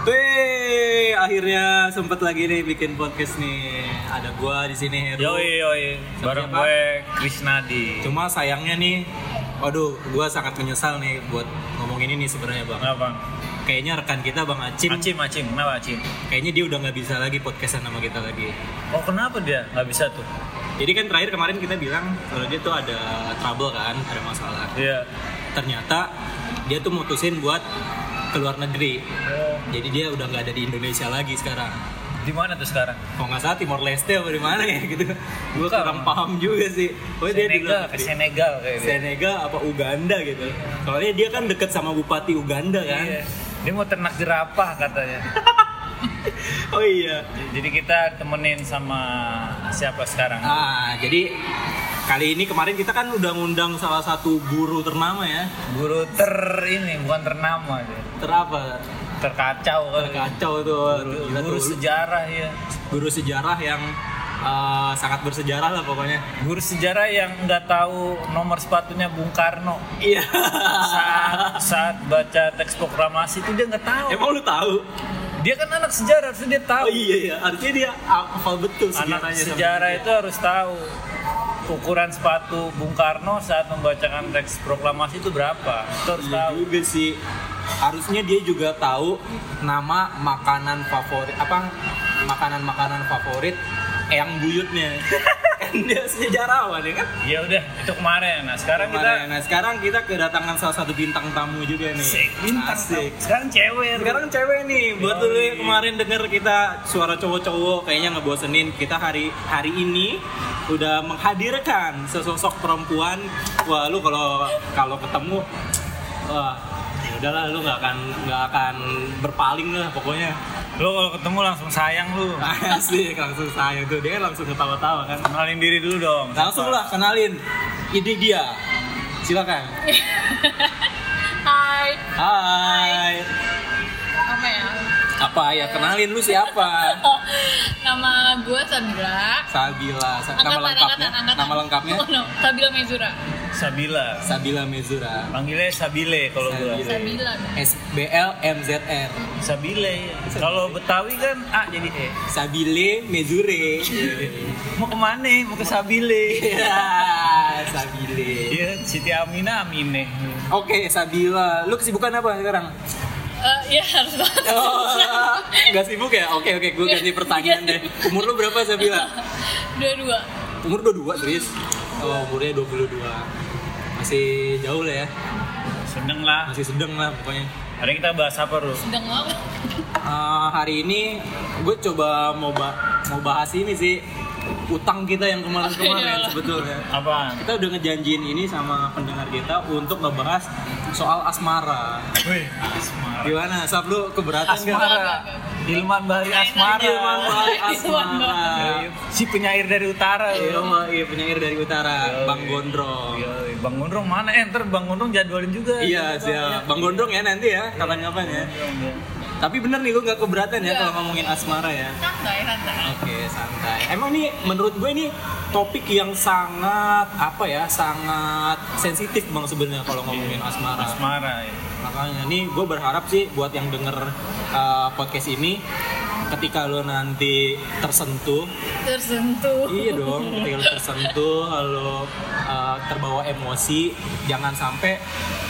Wih, akhirnya sempet lagi nih bikin podcast nih. Ada gua di sini Heru. Yoi yoi, bareng siapa? gue Krisnadi. Cuma sayangnya nih, waduh, gua sangat menyesal nih buat ngomong ini nih sebenarnya bang. Kenapa? Kayaknya rekan kita bang Acim, Acim, Acim, kenapa Acim? kayaknya dia udah nggak bisa lagi podcastan sama kita lagi. Oh kenapa dia nggak bisa tuh? Jadi kan terakhir kemarin kita bilang kalau dia tuh ada trouble kan, ada masalah. Iya. Ternyata dia tuh mutusin buat keluar negeri. Oh, Jadi dia udah nggak ada di Indonesia lagi sekarang. di mana tuh sekarang? Kalau nggak salah Timor Leste apa di mana ya gitu. Gue kurang paham juga sih. Oh dia di Senegal, luar ke negeri. Senegal kayak gitu. Senegal apa Uganda gitu. Soalnya dia kan deket sama bupati Uganda kan. Iya. Dia mau ternak jerapah katanya. Oh iya. Jadi kita temenin sama siapa sekarang? Ah, jadi kali ini kemarin kita kan udah ngundang salah satu guru ternama ya. Guru ter ini bukan ternama dia. Terapa? Terkacau kali. Terkacau tuh. Guru, Gila guru sejarah ya. Guru sejarah yang eh, sangat bersejarah lah pokoknya. Guru sejarah yang nggak tahu nomor sepatunya Bung Karno. Iya. Saat, saat baca teks proklamasi itu dia nggak tahu. Emang lu tahu? Dia kan anak sejarah, harusnya dia tahu. Oh iya ya, artinya dia hafal betul Anak sejarahnya. sejarah itu harus tahu ukuran sepatu Bung Karno saat membacakan teks proklamasi itu berapa. Itu harus Iya tahu. juga sih. Harusnya dia juga tahu nama makanan favorit apa makanan-makanan favorit Eyang Buyutnya. kan dia sejarawan ya kan? Ya udah, itu kemarin. Nah, sekarang Kemarin. kita Nah sekarang kita kedatangan salah satu bintang tamu juga nih. Asik, bintang Asik. tamu. Sekarang cewek. Sekarang cewek nih, buat dulu yang kemarin denger kita suara cowok-cowok kayaknya ngebosenin. Kita hari hari ini udah menghadirkan sesosok perempuan. Wah, lu kalau kalau ketemu wah, udahlah lu nggak akan nggak akan berpaling lah pokoknya. Lo kalau ketemu langsung sayang lu. Asik, langsung sayang tuh. Dia kan langsung ketawa-tawa kan. Kenalin diri dulu dong. Langsung lah kenalin. Ini dia. Silakan. Hai, Hai. apa ya? Apa ya? Kenalin lu siapa? Oh, nama gue Sabila. Sabila. Sa- nama Angkatan, lengkapnya? angkatan, angkatan. Nama lengkapnya? Oh, no. Sabila Mezura. Sabila. Sabila Mezura. Panggilnya Sabile kalau gua. Sabile. Sabila. S B L M Z R. Sabile. Kalau Betawi kan A jadi E. Sabile Mezure. Mau ke mana? Mau ke Sabile. Ya, Sabile. Iya, Siti Amina Amine. Oke, Sabila. Lu kesibukan apa sekarang? Eh, ya harus banget. Oh, nggak sibuk ya? Oke, oke, gue ganti pertanyaan deh. Umur lu berapa, Sabila? Dua-dua. Umur 22, serius? Oh, umurnya 22. Masih jauh lah ya. Sedeng lah. Masih sedang lah pokoknya. Hari ini kita bahas apa, Ru? Sedang apa? Eh, hari ini gue coba mau ba- mau bahas ini sih utang kita yang kemarin-kemarin Iya. sebetulnya. Apaan? Kita udah ngejanjiin ini sama pendengar kita untuk ngebahas soal asmara. Wih, Asmara. Gimana? Sab lu keberatan Asmara. Ilman Bahri Asmara. Ilman Bahri Ilman Asmara. Si penyair dari utara. Iya, iya penyair dari utara, Yoi. Bang Gondrong. Yoi, Bang Gondrong mana? Eh, ntar Bang Gondrong jadwalin juga. Iya, siap. Bang Gondrong ya nanti ya, kapan-kapan ya. Tapi bener nih lu nggak keberatan ya Nggak. kalau ngomongin asmara ya? Santai, santai. Oke, santai. Emang nih menurut gue ini topik yang sangat apa ya? Sangat sensitif Bang sebenarnya kalau ngomongin asmara. Asmara. ya. Makanya nih gue berharap sih buat yang denger uh, podcast ini ketika lo nanti tersentuh Tersentuh. iya dong ketika lo tersentuh lo uh, terbawa emosi jangan sampai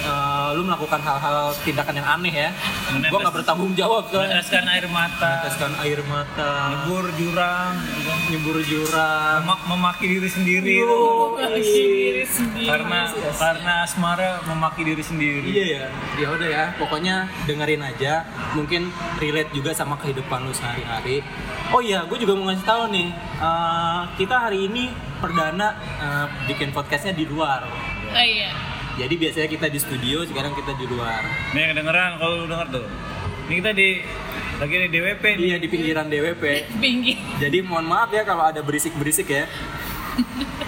uh, lo melakukan hal-hal tindakan yang aneh ya gue nggak bertanggung jawab soalnya Meneteskan air mata. meneteskan air mata Nyebur jurang. gitu kan. nyebur jurang Memak- memaki diri sendiri. Yo, Bagi diri sendiri. Karena karena asmara memaki diri sendiri. Iya ya, ya udah ya. Pokoknya dengerin aja. Mungkin relate juga sama kehidupan lu sehari-hari. Oh iya, gue juga mau ngasih tahu nih. eh, kita hari ini perdana eh, bikin podcastnya di luar. Oh iya. Jadi biasanya kita di studio, sekarang kita di luar. Nih kedengeran kalau lu denger tuh. Ini kita di lagi di DWP nih. Iya di pinggiran DWP. Pinggir. Jadi mohon maaf ya kalau ada berisik-berisik ya.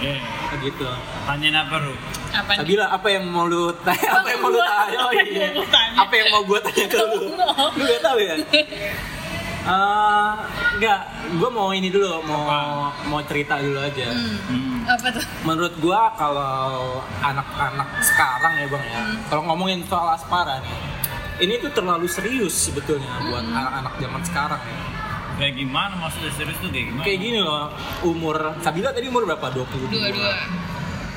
Iya. Begitu. Tanyain apa, Ru? Apa nih? Sabila, apa yang mau lu tanya? Apa yang mau lu tanya? Oh iya. Apa yang mau lu tanya? Apa yang mau gue tanya ke lu? Lu gak tahu ya? Eh, enggak, gue mau ini dulu, mau Apa? mau cerita dulu aja. Hmm. Hmm. Apa tuh? Menurut gua kalau anak-anak sekarang ya bang ya, Hmm. kalau ngomongin soal aspara nih, ini tuh terlalu serius sebetulnya buat anak-anak zaman sekarang ya. Kayak gimana maksudnya serius tuh kayak gimana? Kayak gini loh, umur Sabila tadi umur berapa? 22. Dua-dua.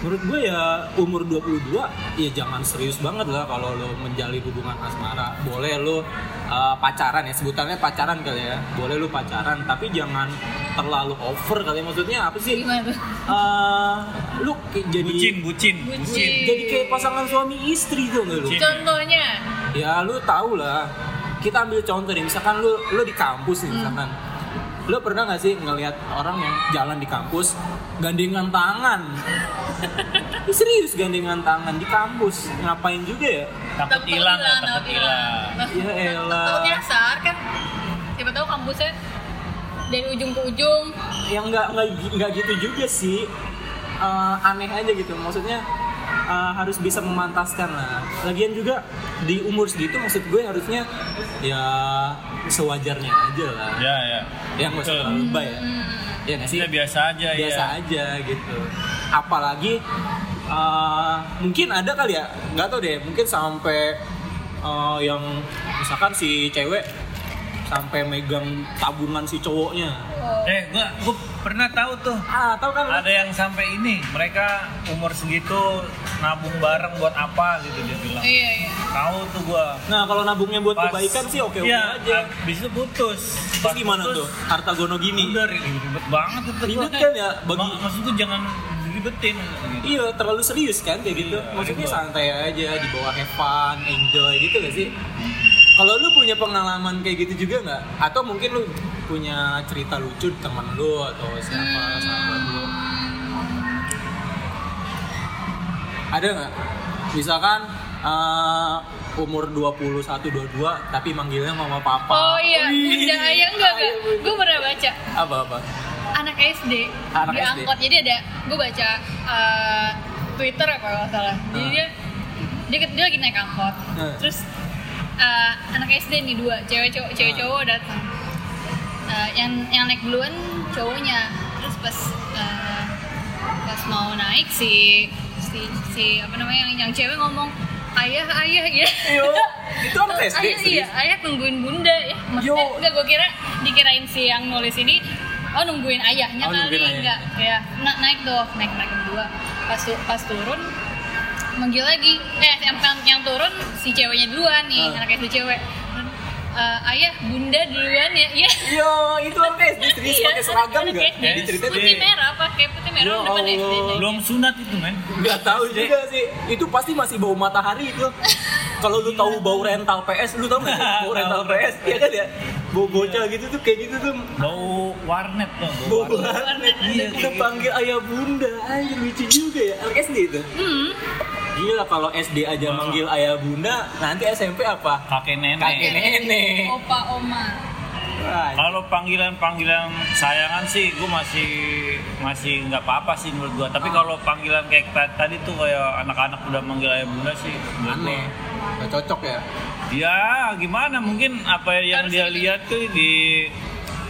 Menurut gue ya umur 22 ya jangan serius banget lah kalau lo menjalin hubungan asmara. Boleh lo uh, pacaran ya, sebutannya pacaran kali ya. Boleh lo pacaran tapi jangan terlalu over kali ya. Maksudnya apa sih? Gimana? Eh, lu kayak jadi Bucin, bucin, Bucin. bucin. jadi kayak pasangan suami istri tuh nggak lu? Contohnya. Ya lu tau lah. Kita ambil contoh nih, misalkan lu lu di kampus nih, misalkan. Lu pernah gak sih ngelihat orang yang jalan di kampus gandengan tangan? Ih, Serius gandengan tangan di kampus ngapain juga ya? Takut hilang ya, takut hilang. Ya elah. Takut nyasar kan. Siapa tahu kampusnya dari ujung ke ujung. yang nggak nggak nggak gitu juga sih Eh, aneh aja gitu maksudnya eh, harus bisa memantaskan lah. Lagian juga di umur segitu maksud gue harusnya ya sewajarnya aja lah. Ya, ya. ya nggak usah lebay ya. Ya nggak sih? Kita biasa aja biasa ya. aja gitu. Apalagi eh, mungkin ada kali ya nggak tahu deh mungkin sampai eh, yang misalkan si cewek sampai megang tabungan si cowoknya Oh. Eh, gua, gua pernah tahu tuh. ah tahu kan Ada yang sampai ini, mereka umur segitu nabung bareng buat apa gitu dia bilang. Iya, iya. Tahu tuh gua. Nah kalau nabungnya buat Pas- kebaikan sih oke oke Iya, aja. Habis itu putus. Terus Pas gimana putus, tuh? Harta gono gini. Udah ribet banget itu. Ribet kan ya bagi. Ma- maksudku jangan diribetin gitu. Iya terlalu serius kan kayak gitu. Iya, Maksudnya ribet. santai aja di bawah have fun, enjoy gitu gak sih? Kalau lu punya pengalaman kayak gitu juga nggak? Atau mungkin lu punya cerita lucu teman lu atau siapa sahabat lu? Ada nggak? Misalkan eh, umur 21 22 tapi manggilnya mama papa. Oh iya, bunda ayah enggak enggak. Gue pernah baca Apa apa? anak SD Anak di SD. angkot. Jadi ada gue baca eh, Twitter apa kalau salah. Jadi Ah. dia dia, dia lagi naik angkot. Ah. Terus eh, anak SD nih dua, cewek cowok, cewek Ah. cowok datang. Eh, yang yang naik duluan cowoknya. Terus pas eh, pas mau naik si si si apa namanya yang yang cewek ngomong ayah ayah gitu. Yo, itu anak SD ayah iya, ayah nungguin bunda ya. Maksudnya Yo. enggak gue kira dikirain si yang nulis ini oh nungguin ayahnya Oh, kali nungguin ayah. enggak na- naik tuh naik naik berdua pas pas turun manggil lagi eh yang yang, yang turun si ceweknya duluan nih Ah. anak SD cewek Eh, ayah bunda duluan ya iya Yo, itu anak SD serius pakai seragam nggak? SD. Diceritain SD. putih merah pakai putih merah Ya depan SD. Belum sunat itu, men. Nggak tahu juga sih. Itu pasti masih bau matahari itu. Kalau lu tahu bau rental PS, lu tahu nggak bau rental. PS? Iya kan ya? Bau bocah gitu tuh kayak gitu tuh. Bau warnet tuh. Bau Bau warnet. banget. Iya, Udah kayak panggil ayah bunda. Anjir lucu juga ya. Anak SD itu. hmm. Gila kalau SD aja Wah. manggil ayah bunda, nanti SMP apa? Kakek nenek. Kakek nenek. opa oma Kalau panggilan-panggilan sayangan sih, gue masih masih nggak apa-apa sih menurut gue. Tapi Ah. kalau panggilan kayak ta- tadi tuh kayak anak-anak udah manggil ayah bunda sih, menurut aneh. Gak cocok ya? Ya gimana? Mungkin apa yang Harus dia lihat tuh di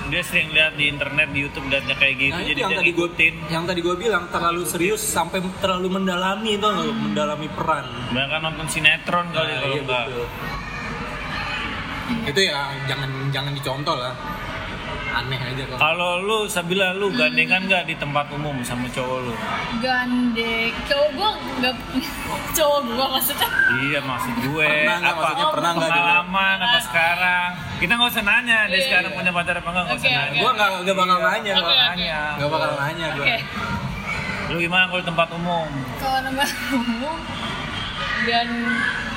dia sering lihat di internet di YouTube lihatnya kayak gitu, Nah, jadi yang tadi gue ngikutin. yang tadi gue bilang terlalu serius sampai terlalu mendalami itu mendalami peran. Mereka nonton sinetron kali Nah, kalau iya, enggak. betul. Itu ya jangan jangan dicontoh lah. Aneh aja kalau. Kalau lu Sabila lu gandengan nggak di tempat umum sama cowok lu? gandeng cowok gue nggak cowok gue maksudnya Iya maksud gue Pernah nggak, apa maksudnya pernah nggak dulu? pengalaman apa sekarang? Kita nggak usah nanya dia Iya, sekarang iya. punya pacar apa enggak nggak usah nanya. Gua nggak nggak bakal Iya, nanya, nggak oke. nanya. Nggak bakal nanya gue. oke Lu gimana kalau di tempat umum? kalau nama umum dan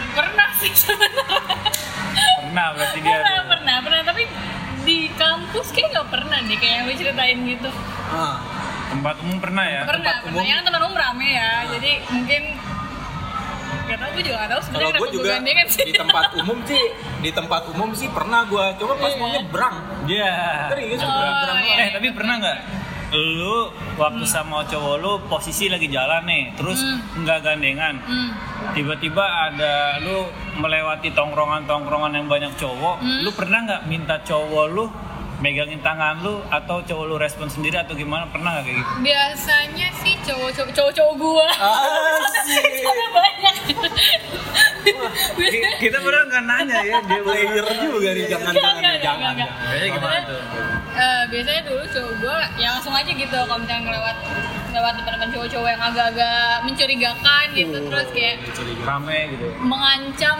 pernah sih sebenarnya Pernah berarti dia. pernah pernah pernah tapi di kampus kayak nggak pernah deh kayak yang lu ceritain gitu Ah, Tempat umum pernah ya? pernah tempat pernah umum. yang teman umum rame ya jadi mungkin Gak tau, gue juga gak tau kalau sebenarnya gue kenapa gue juga gandengan sih di tempat umum sih, di tempat umum sih pernah gue. Coba pas Iya. mau nyebrang. Iya. Serius Oh, nyebrang. iya. Eh tapi pernah nggak? Lu waktu sama cowok lu posisi lagi jalan nih, terus Hmm. nggak gandengan. hmm. Tiba-tiba ada lu melewati tongkrongan-tongkrongan yang banyak cowok, Hmm. lu pernah nggak minta cowok lu megangin tangan lu atau cowok lu respon sendiri atau gimana pernah gak kayak gitu? biasanya sih cowok-cowok cowok-cowok gua Asik. Soalnya banyak Ki- Kita beneran nggak nanya ya dia Player juga nih jangan jangan jangan. Biasanya gimana tuh? Eh, biasanya dulu cowok gue ya langsung aja gitu kalau misalnya ngelewat lewat depan-depan cowok-cowok yang agak-agak mencurigakan gitu Uh. terus kayak Rame gitu. mengancam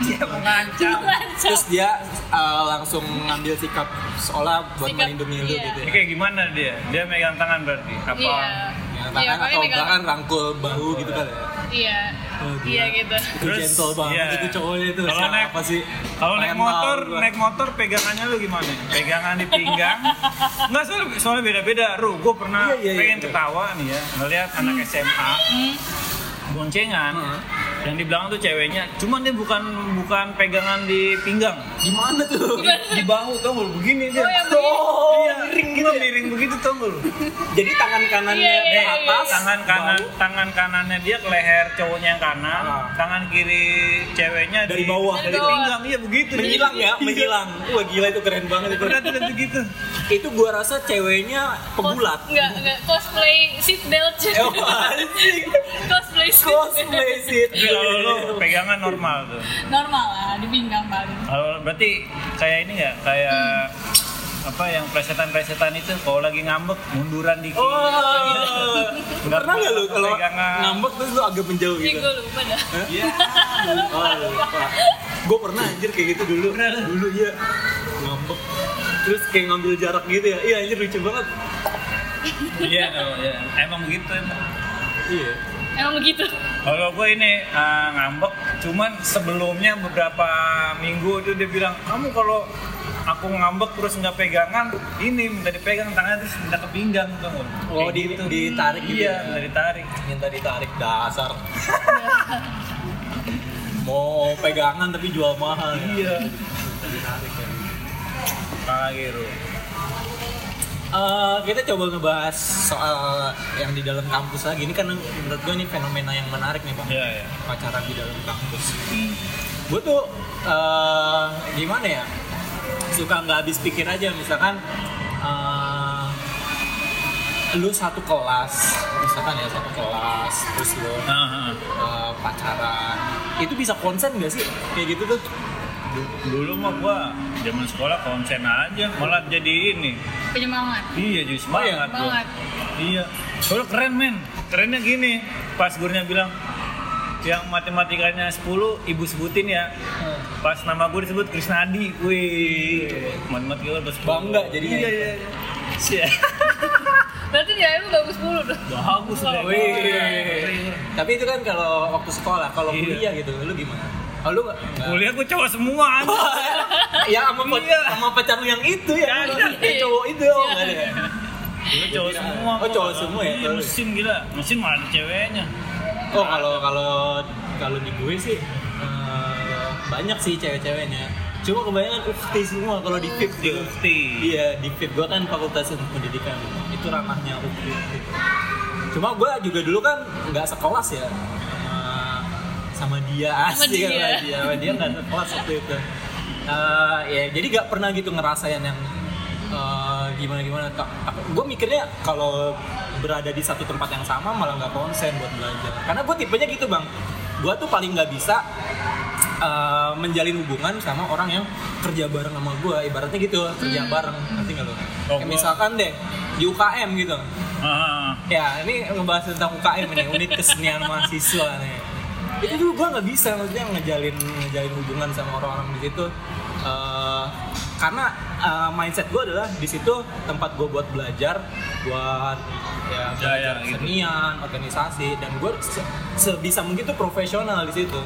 Dia mengancam. mengancam Terus dia uh, langsung ngambil sikap seolah buat Sikap, melindungi lu iya. gitu Ini ya. kayak gimana dia? Dia megang tangan berarti? Apa? iya Ya, iya tangan paling atau megang bahkan rangkul bahu gitu kan ya. iya Oh, gila. iya gitu Itu gentle banget iya. itu cowoknya itu. Kalau naik sih? Kalau naik motor, gua. naik motor pegangannya lu gimana? Pegangan di pinggang? Enggak soalnya, soalnya beda-beda. Ru, gue pernah Iya, iya, iya, pengen iya. ketawa nih ya, ngeliat anak SMA Hmm. boncengan. Heeh. Yang di belakang tuh ceweknya, cuman dia bukan bukan pegangan di pinggang, Gimana tuh? di, di bahu tau gak begini dia. Oh. Oh, iya, miring gitu gitu ya? miring begitu tau gak? Jadi tangan kanannya Iya, ke iya, Eh, iya. atas, tangan kanan bahu tangan kanannya dia ke leher cowoknya yang kanan, Ah. tangan kiri ceweknya Dari di, bawah. dari Dari bawah. pinggang. Iya begitu. menghilang ya, menghilang. Wah gila itu keren banget itu. Tuh lihat begitu. Itu gua rasa ceweknya pegulat. enggak enggak cosplay seat belt Oh, anjing. cosplay seat Cosplay kalau lu pegangan normal tuh. normal lah di pinggang paling Kalau berarti kayak ini nggak kayak apa yang presetan-presetan itu kalau lagi ngambek munduran dikit. Oh, pernah nggak lu kalau Pegangan. ngambek terus lu agak menjauh gitu? gue lupa dah Iya. Oh, lupa. Gue pernah anjir kayak gitu dulu. Dulu iya. Ngambek. Terus kayak ngambil jarak gitu ya. Iya anjir lucu banget. Iya, oh, iya. emang begitu emang. Iya. emang begitu Kalau gue ini uh, ngambek, cuman sebelumnya beberapa minggu itu dia bilang, kamu kalau aku ngambek terus nggak pegangan, ini minta dipegang tangannya terus minta ke pinggang tuh. Oh, di, ditarik gitu Iya, ya. minta ditarik. Minta ditarik dasar. Mau pegangan tapi jual mahal. ya. Iya. Ditarik ya. Lagi Ru. Eh, kita coba ngebahas soal yang di dalam kampus lagi. Ini kan menurut gue ini fenomena yang menarik nih bang. Iya, iya. Pacaran di dalam kampus. Gue tuh eh, gimana ya? Suka nggak habis pikir aja. Misalkan eh, lu satu kelas, misalkan ya satu kelas, terus lu eh, pacaran, itu bisa konsen gak sih? Kayak gitu tuh? Dulu mah gua zaman sekolah konsen aja, malah jadi ini. penyemangat Iya, jadi semangat banget Iya. Soalnya keren men. Kerennya gini. Pas gurunya bilang yang matematikanya 10 ibu sebutin ya. Pas nama gue disebut Krisnadi. Wih. Matematika gue Bangga jadinya. Iya, iya. iya. berarti nilai lu bagus mulu tuh Bagus. Wih. Tapi itu kan kalau waktu sekolah, kalau Iya. kuliah gitu, lu gimana? Oh, lu Kuliah gue cowok semua ya sama Iya. sama pacar lu yang itu ya, Iya. yang cowok itu oh nggak ada. ya? Gue cowok semua. Oh, cowok semua ya? Iya, mesin gila. Mesin malah ada ceweknya. Oh kalau kalau kalau di gue sih eh, banyak sih cewek-ceweknya. Cuma kebanyakan ukti semua kalau di FIP Di tuh. Ukti. Iya di FIP gue kan fakultas ilmu pendidikan itu ranahnya ukti. Cuma gue juga dulu kan nggak sekelas ya sama dia Sama asli dia. sama dia sama dia nggak sekelas waktu itu. Eh, ya jadi nggak pernah gitu ngerasain yang gimana gimana. Gue mikirnya kalau berada di satu tempat yang sama malah nggak konsen buat belajar. Karena gue tipenya gitu bang. Gue tuh paling nggak bisa eh, menjalin hubungan sama orang yang kerja bareng sama gue. Ibaratnya gitu kerja bareng. Nanti nggak lo? Oh, Kayak misalkan deh di UKM gitu. Ah, Ya ini ngebahas tentang UKM ini unit kesenian mahasiswa nih. Itu tuh gue nggak bisa maksudnya ngejalin ngejalin hubungan sama orang-orang di situ. Eh, karena eh, mindset gue adalah di situ tempat gue buat belajar, buat ya Ya, ya, gitu. kesenian, organisasi dan gue se- sebisa mungkin tuh profesional di situ.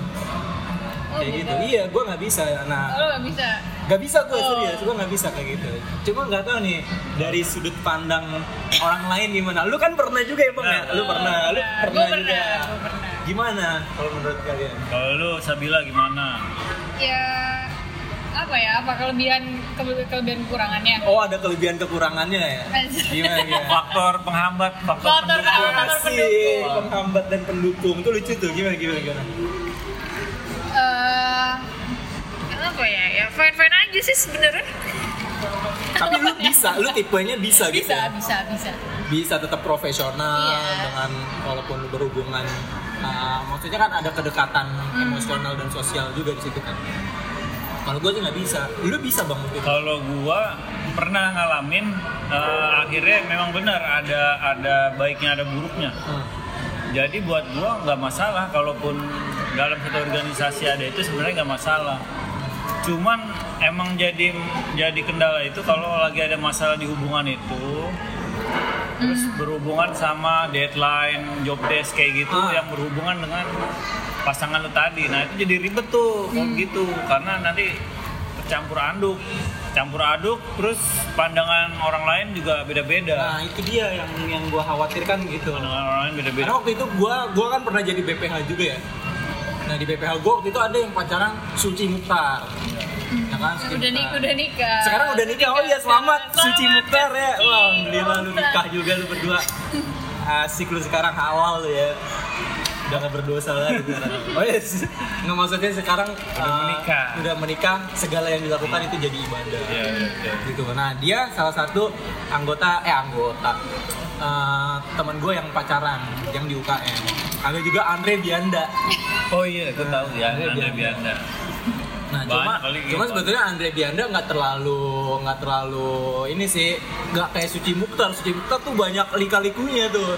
Oh, Kayak gitu. gitu. Iya, gue nggak bisa. Nah, Oh, lu gak bisa Gak bisa gue Oh. serius, gue gak bisa kayak gitu Cuma gak tahu nih dari sudut pandang orang lain gimana Lu kan pernah juga ya bang ya? Lu pernah, lu Gua pernah pernah, juga gua pernah. Gimana kalau menurut kalian? kalau lu Sabila gimana? ya apa ya apa kelebihan kele- kelebihan kekurangannya Oh ada kelebihan kekurangannya ya? Gimana gimana? Faktor penghambat, faktor, Faktor pendukung. penghambat. Asik, penghambat dan pendukung Itu lucu tuh, gimana gimana gimana? Apa ya ya fine fine aja sih sebenarnya Tapi lu bisa, lu tipenya bisa, gitu. bisa ya? bisa bisa Bisa tetap profesional Iya. dengan walaupun berhubungan. uh, maksudnya kan ada kedekatan Hmm. emosional dan sosial juga di situ kan. Kalau gue sih nggak bisa. Lu bisa bang mungkin. Kalau gua pernah ngalamin eh, akhirnya memang benar ada ada baiknya ada buruknya. Hmm. Jadi buat gua nggak masalah kalaupun dalam satu organisasi ada itu sebenarnya nggak masalah. Cuman emang jadi jadi kendala itu kalau lagi ada masalah di hubungan itu terus berhubungan sama deadline, job desk kayak gitu Ah. yang berhubungan dengan pasangan lu tadi. Nah, itu jadi ribet tuh kalau gitu karena nanti tercampur aduk. Campur aduk terus pandangan orang lain juga beda-beda. Nah itu dia yang yang gue khawatirkan gitu. Pandangan orang lain beda-beda. Karena waktu itu gua gua kan pernah jadi BPH juga ya. Nah di BPH waktu itu ada yang pacaran Suci Mukhtar. Ya kan, Suci udah nik Mukhtar. udah nikah Sekarang udah nikah. Oh iya selamat, Suci Mukhtar ya. Wah, alhamdulillah lu nikah juga lu berdua. Asik lu sekarang halal lu ya. Udah gak berdosa lagi. Oh yes. Nggak maksudnya sekarang Udah uh, menikah. Udah menikah, segala yang dilakukan itu jadi ibadah. Iya, iya, iya. Gitu. Nah, dia salah satu anggota eh anggota uh, teman gue yang pacaran yang di UKM. Ada juga Andre Bianda. Oh iya, aku tahu ya, Andre Andre Bianda. Bianda. Nah, Banyak cuma cuma gitu. sebetulnya Andre Bianda nggak terlalu nggak terlalu ini sih nggak kayak Suci Mukhtar. Suci Mukhtar tuh banyak lika-likunya tuh.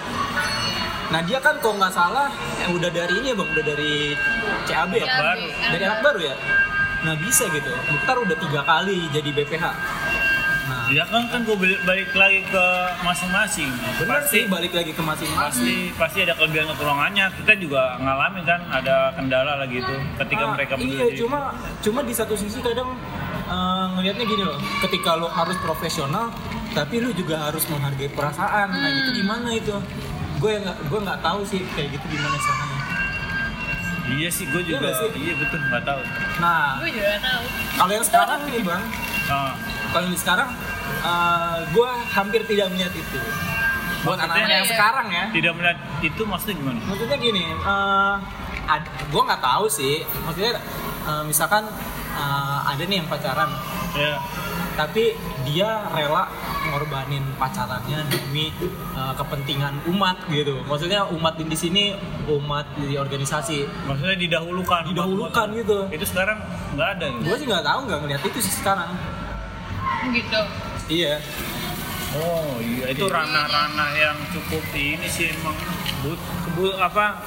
Nah dia kan kalau nggak salah eh, udah dari ini ya bang, udah dari CAB ya, dari anak baru ya. Nah bisa gitu. Mukhtar udah tiga kali jadi BPH. Ya kan kan gue balik lagi ke masing-masing. benar pasti sih balik lagi ke masing-masing. pasti pasti ada kelebihan kekurangannya. Kita juga ngalamin kan ada kendala lagi itu ketika Ah, mereka iya cuma cuma di satu sisi kadang eh, ngelihatnya gini loh ketika lo harus profesional tapi lu juga harus menghargai perasaan nah Hmm. itu gimana itu gue nggak gue nggak tahu sih kayak gitu gimana caranya Iya sih, gue Iya juga. nggak sih? Iya betul, nggak tahu. nah gue juga tahu kalau yang sekarang nih bang Ah, kalau yang sekarang eh, gue hampir tidak melihat itu buat anak-anak yang Iya. sekarang ya tidak melihat itu maksudnya gimana? maksudnya gini eh ad- gue nggak tahu sih maksudnya eh, misalkan eh, ada nih yang pacaran Ya, tapi dia rela ngorbanin pacarannya demi uh, kepentingan umat gitu. Maksudnya umat di sini umat di organisasi. maksudnya didahulukan. Didahulukan gitu. Itu sekarang nggak ada. gitu? Gue sih nggak tahu nggak ngeliat itu sih sekarang. gitu Iya. Oh iya, itu ranah-ranah yang cukup ini sih emang but, kebu, apa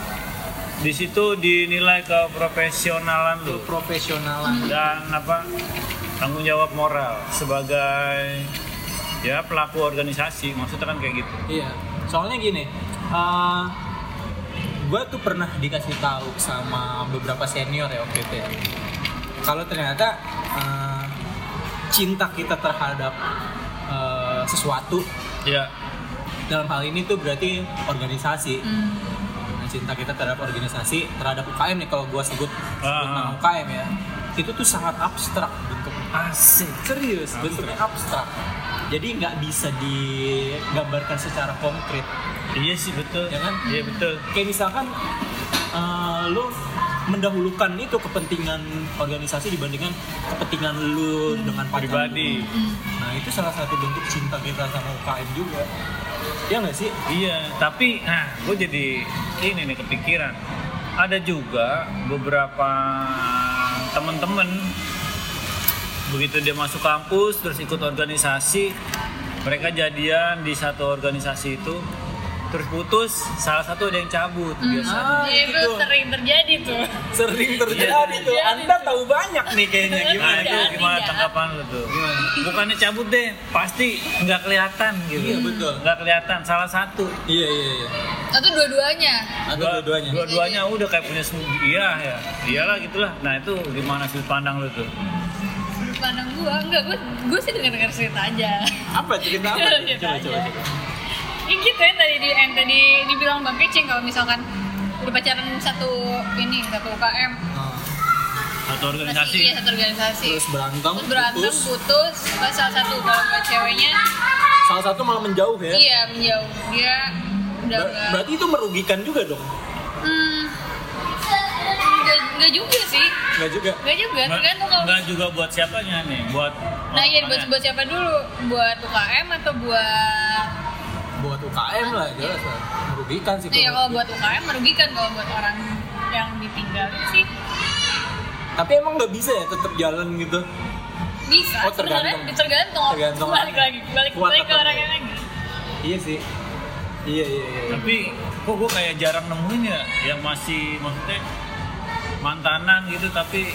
di situ dinilai keprofesionalan Itu lu profesionalan. dan apa tanggung jawab moral sebagai ya pelaku organisasi maksudnya kan kayak gitu Iya. Soalnya gini. Uh, gue tuh pernah dikasih tahu sama beberapa senior ya waktu itu ya. Kalau ternyata uh, cinta kita terhadap uh, sesuatu ya dalam hal ini tuh berarti organisasi hmm. Cinta kita terhadap organisasi terhadap UKM nih kalau gua sebut, Ah. nama UKM ya. Itu tuh sangat abstrak bentuknya asik serius bentuknya abstrak. Jadi nggak bisa digambarkan secara konkret. Iya sih betul. Ya kan? iya betul. Kayak misalkan eh, lu mendahulukan itu kepentingan organisasi dibandingkan kepentingan lu dengan pacar lu. pribadi. Nah itu salah satu bentuk cinta kita sama UKM juga. Ya nggak sih? Iya, tapi nah, gue jadi ini nih kepikiran. Ada juga beberapa temen-temen begitu dia masuk kampus terus ikut organisasi, mereka jadian di satu organisasi itu terus putus, salah satu ada yang cabut biasanya. Ah, Ya, itu itu tuh. sering terjadi tuh sering terjadi Iya, tuh terjadi anda tuh. tahu banyak nih kayaknya Nah gimana itu Jadi, gimana ya. tanggapan lu tuh? Gimana? Bukannya cabut deh, pasti nggak kelihatan gitu. Iya, betul. Nggak kelihatan, salah satu. iya iya iya atau dua-duanya atau Dua- dua-duanya Dua-duanya udah kayak punya. Iya ya. Iyalah gitulah. Nah, itu gimana sudut pandang lu tuh? sudut pandang gua enggak gua gua sih dengar dengar cerita aja apa cerita apa tuh? Coba coba coba ya gitu ya tadi di yang tadi dibilang bang Kecing kalau misalkan udah pacaran satu ini satu UKM Nah, Satu masih organisasi. iya satu organisasi. Terus berantem terus berantem putus. putus, pas salah satu kalau buat ceweknya. Salah satu malah menjauh ya? Iya menjauh. Dia udah Ber- enggak berarti itu merugikan juga dong? Hmm, nggak nggak juga sih. Enggak juga. nggak juga tergantung kalau Enggak juga buat siapanya nih, buat nah iya buat buat siapa dulu? Buat UKM atau buat Buat UKM lah jelas lah. Merugikan sih. Iya kalau buat UKM merugikan kalau buat orang yang ditinggalin sih Tapi emang nggak bisa ya tetap jalan gitu. bisa Oh, tergantung. sebenarnya tergantung, Tergantung. balik lagi balik balik ke orangnya enggak. lagi Iya sih. Iya iya iya. Tapi kok gue kayak jarang nemuin ya yang masih maksudnya mantanan gitu tapi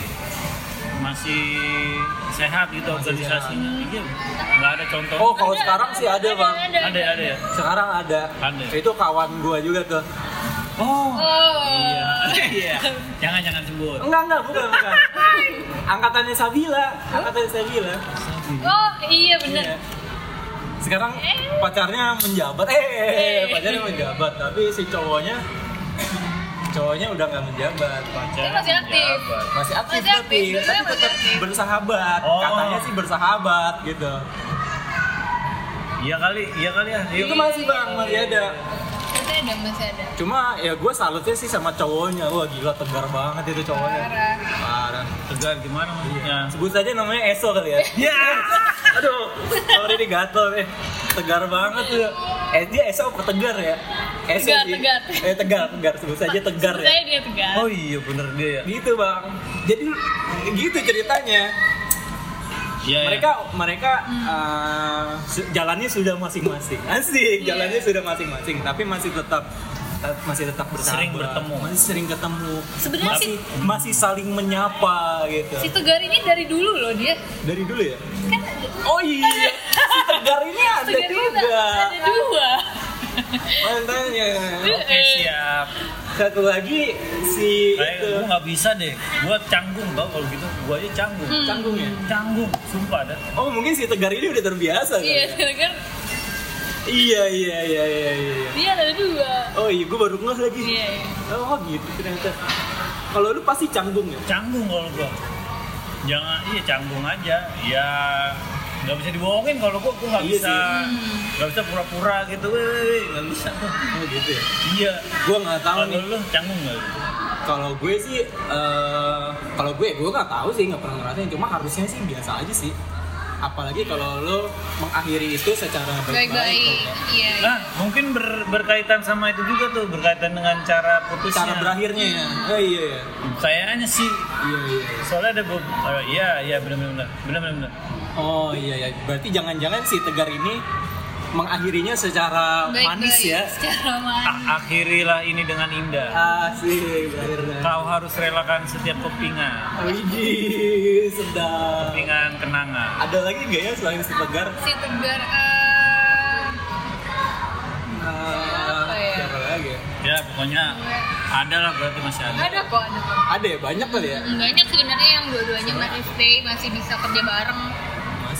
masih sehat gitu Masih organisasinya. Iya, nggak ada contoh. Oh kalau Ada, sekarang sih ada bang. ada ada ya. Sekarang ada. Ada. Itu kawan gua juga tuh. Oh. oh Iya. Iya. Jangan jangan sebut. Enggak enggak bukan bukan. Angkatannya Sabila. Angkatannya Sabila. oh iya bener Iya. Sekarang pacarnya menjabat. Eh, pacarnya menjabat. Tapi si cowoknya cowoknya udah nggak menjabat. Dia masih aktif. Masih aktif Masih tapi aktif, tapi tetap aktif. bersahabat. Oh. Katanya sih bersahabat gitu. Iya kali, iya kali ya. Iya. Itu masih bang, masih ada. masih ada masih ada Cuma ya gue salutnya sih sama cowoknya. Wah gila tegar banget itu cowoknya. parah Parah. Tegar gimana maksudnya? Sebut saja namanya Eso kali ya. Ya. Aduh, sorry ini gatel nih. Tegar banget tuh. Eh dia Eso apa tegar ya? Eso Tegar, sih. tegar. Eh tegar, tegar. Sebut saja tegar ya. saya dia tegar Oh iya bener dia ya. Gitu bang. Jadi gitu ceritanya. Iya. iya. Mereka mereka eh, su- jalannya sudah masing-masing. Asik, Iya. jalannya sudah masing-masing. Tapi masih tetap tet- masih tetap bersahabat. Sering bertemu. Masih sering ketemu. Sebenarnya masih masih saling menyapa gitu. si tegar ini dari dulu loh dia Dari dulu ya? kan Oh iya, si Tegar ini ada tegar juga. ada dua Mantannya. Oke siap. Satu lagi si Kayak itu gue nggak bisa deh. Gue canggung tau kalau gitu. Gue aja canggung. Hmm. canggung ya. Canggung, sumpah dah. Oh mungkin si Tegar ini udah terbiasa kan? iya tegar Iya iya iya iya iya. dia ada dua Oh iya, gue baru ngeh lagi. iya iya. Oh gitu ternyata. Kalau lu pasti canggung ya? Canggung kalau gue. Jangan, iya canggung aja. Ya nggak bisa dibohongin kalau gue gue nggak Iya bisa nggak bisa pura-pura gitu nggak bisa gue Oh gitu ya. iya Gue nggak tahu kalau nih. lu canggung nggak? Kalau gue sih, eh kalau gue gue nggak tahu sih nggak pernah ngerasain. Cuma harusnya sih biasa aja sih. Apalagi kalau lo mengakhiri itu secara baik-baik. baik-baik iya iya. nah mungkin ber- berkaitan sama itu juga tuh berkaitan dengan cara putusnya Cara berakhirnya ya. Oh iya iya. kayaknya sih Iya iya. soalnya ada be- oh, iya iya benar benar benar benar benar Oh iya ya, berarti jangan-jangan si Tegar ini mengakhirinya secara Baik-baik, manis ya. secara manis akhirilah ini dengan indah Asik, akhirnya. kau harus relakan setiap kepingan Widih, sedap. kepingan kenangan Ada lagi nggak ya selain si Tegar? si tegar eh, Uh, Apa ya? Siapa lagi ya? ya pokoknya ada lah berarti masih ada ada kok ada kok Ada ya, banyak kali ya? Hmm, banyak sebenarnya yang dua-duanya masih stay masih bisa kerja bareng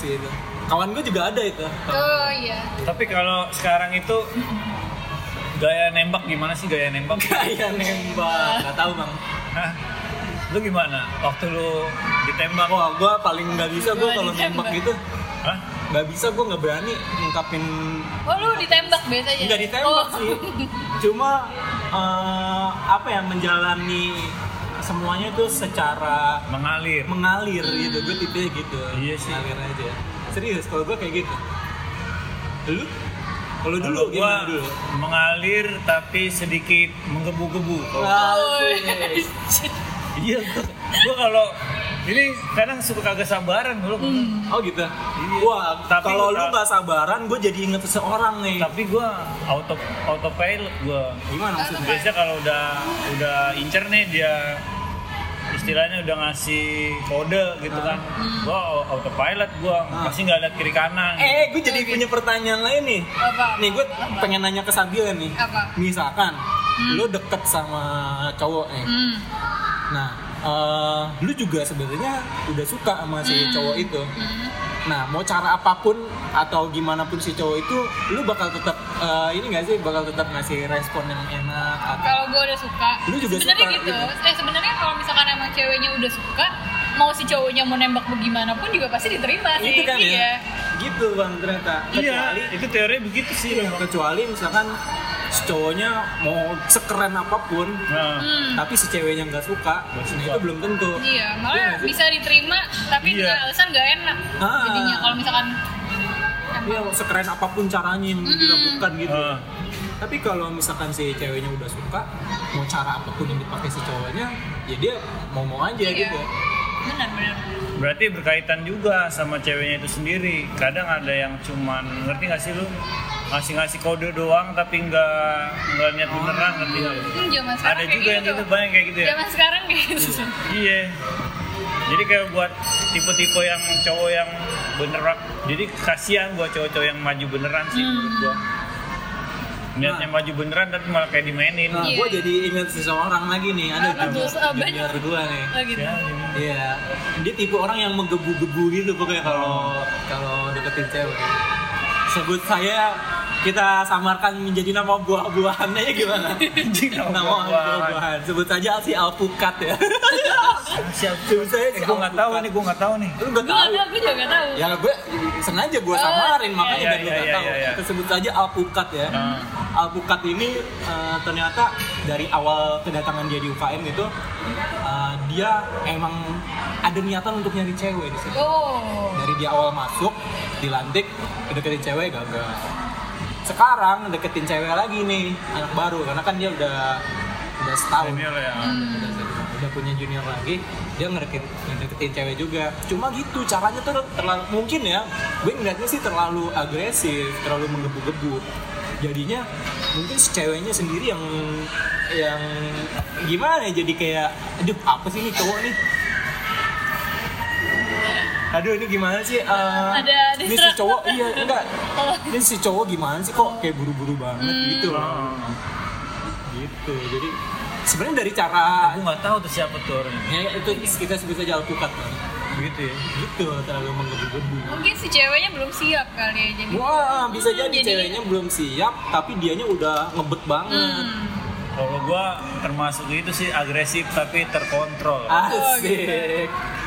Masih itu. Kawan gue juga ada itu. oh iya tapi kalau sekarang itu gaya nembak gimana sih gaya nembak Kayak nembak, nggak tahu bang. Hah? lu gimana waktu lu ditembak Wah, gue paling nggak bisa gue kalau nembak gitu. Hah? Nggak bisa gue nggak berani ngungkapin oh lu ditembak biasanya Enggak ditembak Oh. sih. Cuma eh, apa ya menjalani semuanya tuh secara mengalir mengalir gitu. Gue tipe gitu. Iya sih. Mengalir aja. Serius kalau gue kayak gitu. Lu? Kalau dulu gimana gua dulu? mengalir tapi sedikit menggebu-gebu. Asik. Iya, gua, gua kalau ini kadang suka kagak sabaran dulu. Oh gitu. Iya. Wah, Tapi kalau lu nggak sabaran, gue jadi inget seseorang nih. Tapi gua auto autopilot gua. Gimana maksudnya? Biasanya kalau udah udah incer nih dia istilahnya udah ngasih kode gitu kan. Gua autopilot gua Ah. pasti nggak lihat kiri kanan. Eh, gue jadi punya pertanyaan lain nih. apa Nih gue Apa? pengen nanya ke Sabila nih. Apa? Misalkan lu deket sama cowok nih. hmm. Nah, eh, lu juga sebenarnya udah suka sama si cowok itu. Hmm. Nah, mau cara apa pun atau gimana pun si cowok itu, lu bakal tetap eh, ini gak sih bakal tetap ngasih respon yang enak atau kalau gue udah suka Lu juga sebenarnya suka, gitu gitu. eh sebenarnya kalau misalkan emang ceweknya udah suka mau si cowoknya mau nembak bagaimanapun juga pasti diterima sih itu kan iya. ya? Gitu bang ternyata. Iya, Kecuali itu teori begitu sih. Iya, kecuali misalkan cowoknya mau sekeren apa pun Nah, Hmm. tapi si ceweknya nggak suka, Nggak nah itu belum tentu Iya, Iya malah nggak sih? bisa diterima tapi Iya. dengan alasan gak enak. Ah. Jadinya kalau misalkan Iya, sekeren apa pun caranya yang Mm-mm. dilakukan gitu Ah. tapi kalau misalkan si ceweknya udah suka mau cara apa pun yang dipakai si cowoknya ya dia mau mau aja Iya. gitu benar benar. berarti berkaitan juga sama ceweknya itu sendiri. Kadang ada yang cuman ngerti gak sih lu ngasih-ngasih kode doang tapi nggak nggak niat beneran ngerti nggak lu? Hmm, zaman sekarang Ada kayak juga yang gitu. gitu banyak kayak gitu ya. Zaman sekarang kayak gitu. Iya. Jadi kayak buat tipe-tipe yang cowok yang beneran. Jadi kasihan buat cowok-cowok yang maju beneran sih Hmm. menurut gua. Niatnya maju beneran tapi malah kayak dimainin. nah Iya. gue jadi ingat seseorang lagi nih ada tuh? junior, Ah, junior gue nih Oh gitu. Ya. Iya, dia tipe orang yang menggebu-gebu gitu pokoknya kalau kalau deketin cewek. Sebut saya kita samarkan menjadi nama buah-buahannya ya gimana? Anjing, nama buah-buahan. Sebut saja si alpukat ya. Siap. Sebut saya Eh, si gua nggak tahu nih, gua nggak tahu nih. Lu Gue gak tahu? gue juga gak tahu. Ya gue sengaja gue Oh, samarin iya, makanya iya, biar lu iya, gak iya, tahu. iya. Kita sebut saja alpukat ya. Nah. Alpukat ini eh, ternyata dari awal kedatangan dia di UKM itu eh, dia emang ada niatan untuk nyari cewek di sini. Oh. Dari dia awal masuk dilantik deketin cewek gagal. Sekarang deketin cewek lagi nih anak baru. Karena kan dia udah udah setahun. Senior ya. Hmm. udah, udah punya junior lagi. Dia ngedeketin, ngedeketin cewek juga. Cuma gitu caranya tuh terlalu mungkin ya gue ngeliatnya sih terlalu agresif terlalu menggebu-gebu. Jadinya mungkin si ceweknya sendiri yang yang gimana ya jadi kayak aduh apa sih ini cowok nih aduh ini gimana sih Eh, Ada ini si cowok iya enggak Oh. ini si cowok gimana sih kok kayak buru-buru banget Hmm. gitu loh Oh. gitu jadi sebenarnya dari cara Aku nggak tahu tuh siapa tuh orangnya. ya itu kita sebut saja alpukat kan Begitu ya. gitu terlalu menggebu-gebu Mungkin si ceweknya belum siap kali ya jadi. wah bisa Hmm, jadi, ceweknya belum siap tapi dianya udah ngebet banget Hmm. Kalau gua termasuk itu sih agresif tapi terkontrol. Ah. Oh, gitu.